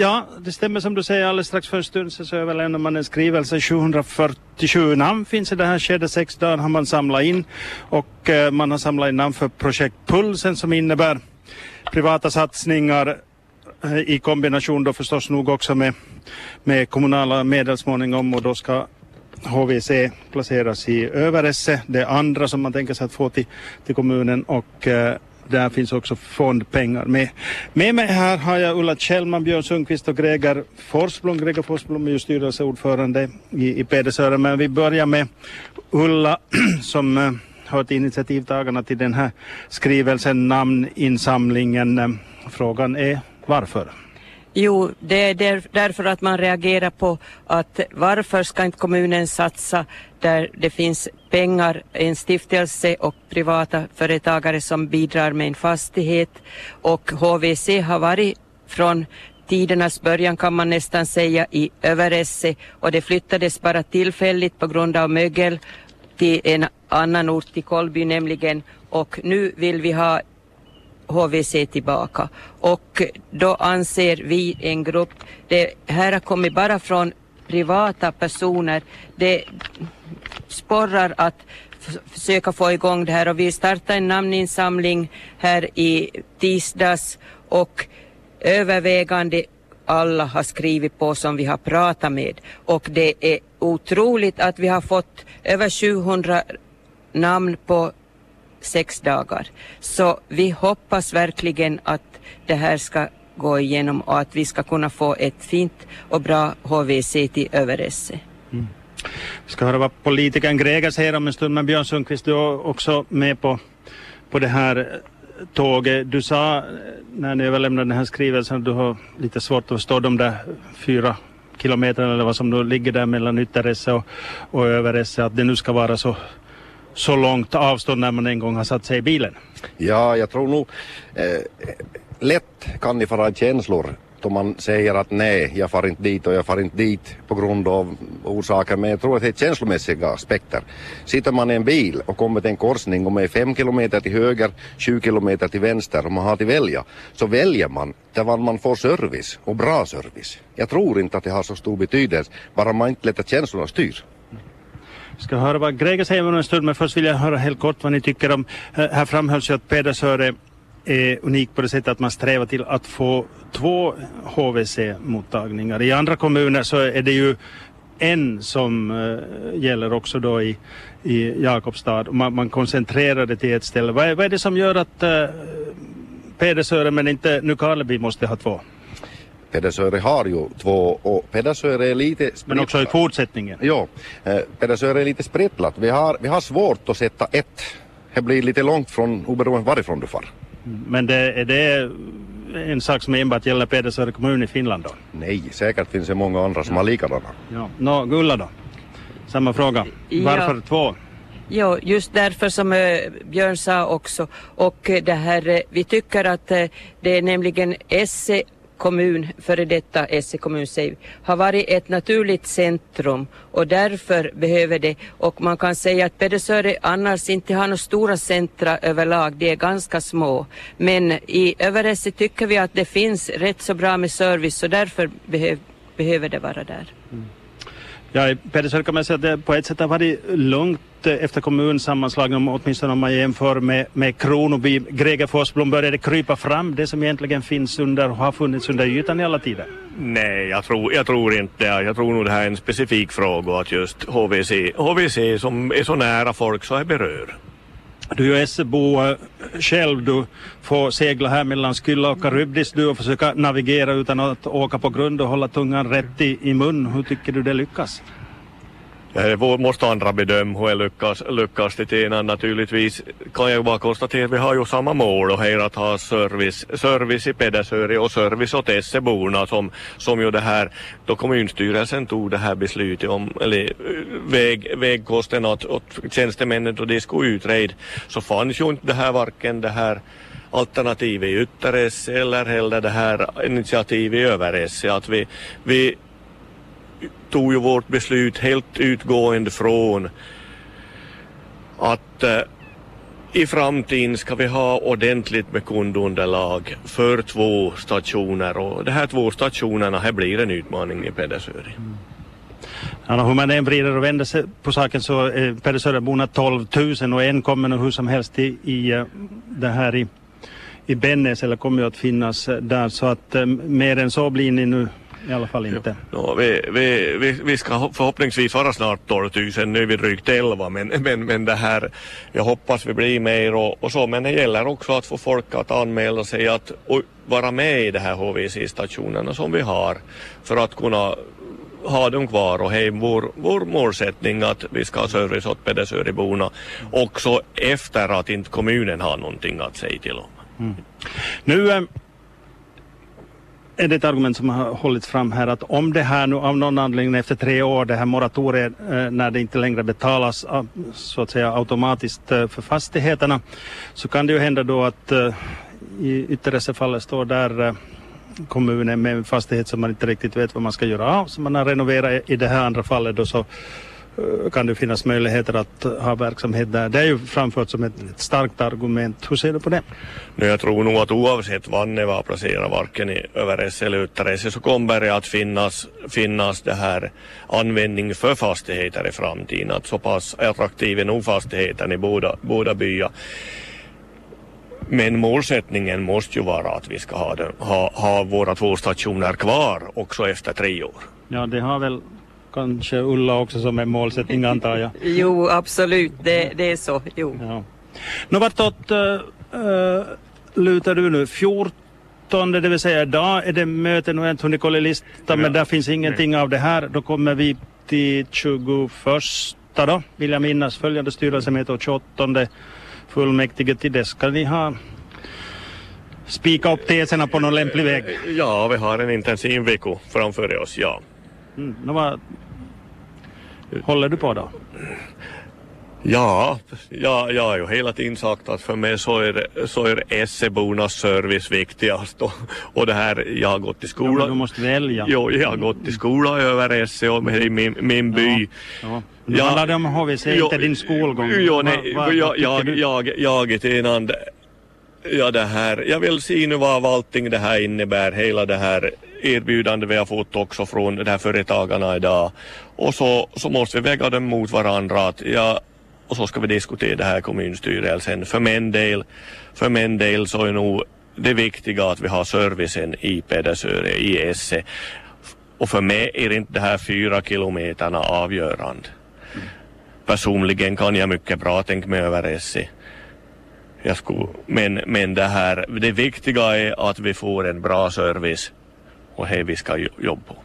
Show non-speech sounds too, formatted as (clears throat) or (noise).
ja, det stämmer som du säger. Alldeles strax för en stund så överlämnar man en skrivelse. 747 namn finns i det här skedet. Sex dagar har man samlat in och eh, man har samlat in namn för projekt Pulsen som innebär privata satsningar eh, i kombination då förstås nog också med, med kommunala medel småningom och då ska HVC placeras i Överesse, det andra som man tänker sig att få till, till kommunen och eh, där finns också fondpengar med. Med mig här har jag Ulla Kjellman, Björn Sundqvist och Greger Forsblom. Greger Forsblom är ju styrelseordförande i, i Pedersöre. Men vi börjar med Ulla (clears throat) som eh, har hör till initiativtagarna till den här skrivelsen, namninsamlingen. Eh, frågan är varför? Jo, det är där, därför att man reagerar på att varför ska inte kommunen satsa där det finns pengar, en stiftelse och privata företagare som bidrar med en fastighet? Och HVC har varit från tidernas början kan man nästan säga i Överesse. Och det flyttades bara tillfälligt på grund av mögel till en annan ort i Kolby nämligen. Och nu vill vi ha HVC tillbaka. Och då anser vi en grupp, det här har kommit bara från privata personer, det sporrar att försöka få igång det här. Och vi startar en namninsamling här i tisdags. Och övervägande alla har skrivit på som vi har pratat med. Och det är otroligt att vi har fått över 700 namn på sex dagar. Så vi hoppas verkligen att det här ska gå igenom och att vi ska kunna få ett fint och bra HVC till Överesse. Mm. Vi ska höra vad politikern Greger säger om en stund, men Björn Sundqvist, du är också med på, på det här eh, tåget. Du sa eh, när ni överlämnade den här skrivelsen att du har lite svårt att förstå de där fyra kilometerna eller vad som nu ligger där mellan Ytteresse och, och Överesse, att det nu ska vara så så långt avstånd när man en gång har satt sig i bilen? Ja, jag tror nog eh, lätt kan det vara känslor då man säger att nej, jag far inte dit och jag far inte dit på grund av orsaker. Men jag tror att det är känslomässiga aspekter. Sitter man i en bil och kommer till en korsning och är fem kilometer till höger, 20 kilometer till vänster och man har till välja, så väljer man där man får service och bra service. Jag tror inte att det har så stor betydelse, bara man inte låter känslorna styr ska höra vad Greger säger om en stund, men först vill jag höra helt kort vad ni tycker om, eh, här framhölls ju att Pedersöre är unik på det sättet att man strävar till att få två HVC-mottagningar. I andra kommuner så är det ju en som uh, gäller också då i, i Jakobstad. Man, man koncentrerar det till ett ställe. Vad är, vad är det som gör att eh, uh, Pedersöre men inte Nykarleby måste ha två? Pedersöre har ju två och Pedersöre är lite sprittlat. Men också i fortsättningen? Ja, eh, Pedersöre är lite sprittlat. Vi har, vi har svårt att sätta ett. Det blir lite långt från oberoende varifrån du far. Men det, är det en sak som enbart gäller Pedersöre kommun i Finland då? Nej, säkert finns det många andra som ja. har likadana. Ja. Nå, Gulla då? Samma fråga. Varför ja. två? Ja, just därför som äh, Björn sa också. Och äh, det här, vi tycker att det är nämligen SE kommun, före detta Esse kommun har varit ett naturligt centrum och därför behöver det, och man kan säga att Pedersöre annars inte har några stora centra överlag, de är ganska små. Men i Överesse tycker vi att det finns rätt så bra med service så därför behöv, behöver det vara där. Mm. Ja, i Pedersöre kan man säga att det på ett sätt har varit lugnt efter kommunsammanslagningen, åtminstone om man jämför med, med Kronoby. Greger Forsblom, började krypa fram det som egentligen finns under och har funnits under ytan i alla tider? Nej, jag tror, jag tror inte det. Jag tror nog det här är en specifik fråga att just HVC, HVC som är så nära folk så är berör. Du är Essebo eh, själv, du får segla här mellan Skylla och Karybdis du och försöka navigera utan att åka på grund och hålla tungan rätt i, i mun. Hur tycker du det lyckas? Det måste andra bedöma hur jag lyckas, lyckas till tiden. Naturligtvis kan jag bara konstatera att vi har ju samma mål och här att ha service, service i Pedersöre och service åt Esseborna som, som ju det här, då kommunstyrelsen tog det här beslutet om, eller väg, vägkosten åt, åt tjänstemännen då de skulle utreda, så fanns ju inte det här varken det här alternativet i Ytteresse eller heller det här initiativet i Överesse. Att vi, vi tog ju vårt beslut helt utgående från att, eh, i framtiden ska vi ha ordentligt med kundunderlag för två stationer och de här två stationerna här blir en utmaning i Pedersöri. Mm. Ja, hur man än vrider och vänder sig på saken så eh, är Pedersöreborna 12 000 och en kommer nog hur som helst i, i eh, det här i, i Bennes eller kommer ju att finnas eh, där så att eh, mer än så blir ni nu i alla fall inte. Ja, vi, vi, vi, vi ska förhoppningsvis vara snart 12 000, nu är vi drygt 11 men, (laughs) men, men det här, jag hoppas vi blir mer och, och så men det gäller också att få folk att anmäla sig att vara med i de här HVC-stationerna som vi har för att kunna ha dem kvar och hej, vår, vår målsättning att vi ska ha service åt Pedersöriborna också efter att inte kommunen har någonting att säga till om. Mm. Nu äh, är det ett argument som har hållits fram här att om det här nu av någon anledning efter tre år, det här moratoriet eh, när det inte längre betalas ah, så att säga automatiskt eh, för fastigheterna så kan det ju hända då att eh, i yttersta fallet står där kommunen med en fastighet som man inte riktigt vet vad man ska göra av. som man har renoverat i det här andra fallet då så kan det finnas möjligheter att ha verksamhet där. Det är ju framfört som ett, ett starkt argument. Hur ser du på det? Nu jag tror nog att oavsett var Neva placerar varken i Överes eller Uttares så kommer det att finnas, finnas det här användning för fastigheter i framtiden. Att så pass attraktiv är nog fastigheten i båda, båda byar. Men målsättningen måste ju vara att vi ska ha, den, ha, ha våra två stationer kvar också efter tre år. Ja, det har väl kanske Ulla också som en målsättning antar jag. (laughs) jo, absolut, det, det är så. Jo. Ja. Nå, vartåt uh, lutar du nu? 14, det vill säga idag är det möte, nu har jag inte hunnit kolla listan, men där finns ingenting Nej. av det här. Då kommer vi till 21 då, vill jag minnas, följande styrelsemöte och 28 fullmäktige till det ska ni ha spika upp teserna på någon lämplig väg? Ja, vi har en intensiv vecka framför oss, ja. Mm, vad håller du på då? Ja, ja, jag har ju hela tiden sagt att för mig så är, så är SE-bornas service viktigast och, och det här, jag har gått i skola. Ja, du måste välja. Jo, jag har gått i skola över SE och i min, min by. Ja, ja. Nu handlar det om HVC, jo, inte din skolgång. Jo, nej, vad, vad, jag, jag, jag, jag, jag, ja det här, jag vill se nu vad allting det här innebär, hela det här erbjudande vi har fått också från de här företagarna idag. Och så, så måste vi väga dem mot varandra. Att, ja, och så ska vi diskutera det här i kommunstyrelsen. För min del, för min del så är nog det viktiga att vi har servicen i Pedersöre, i Esse. Och för mig är inte de här fyra kilometerna avgörande. Personligen kan jag mycket bra tänka mig över Esse. Jag skulle, men, men det här, det viktiga är att vi får en bra service och det vi ska jobba på.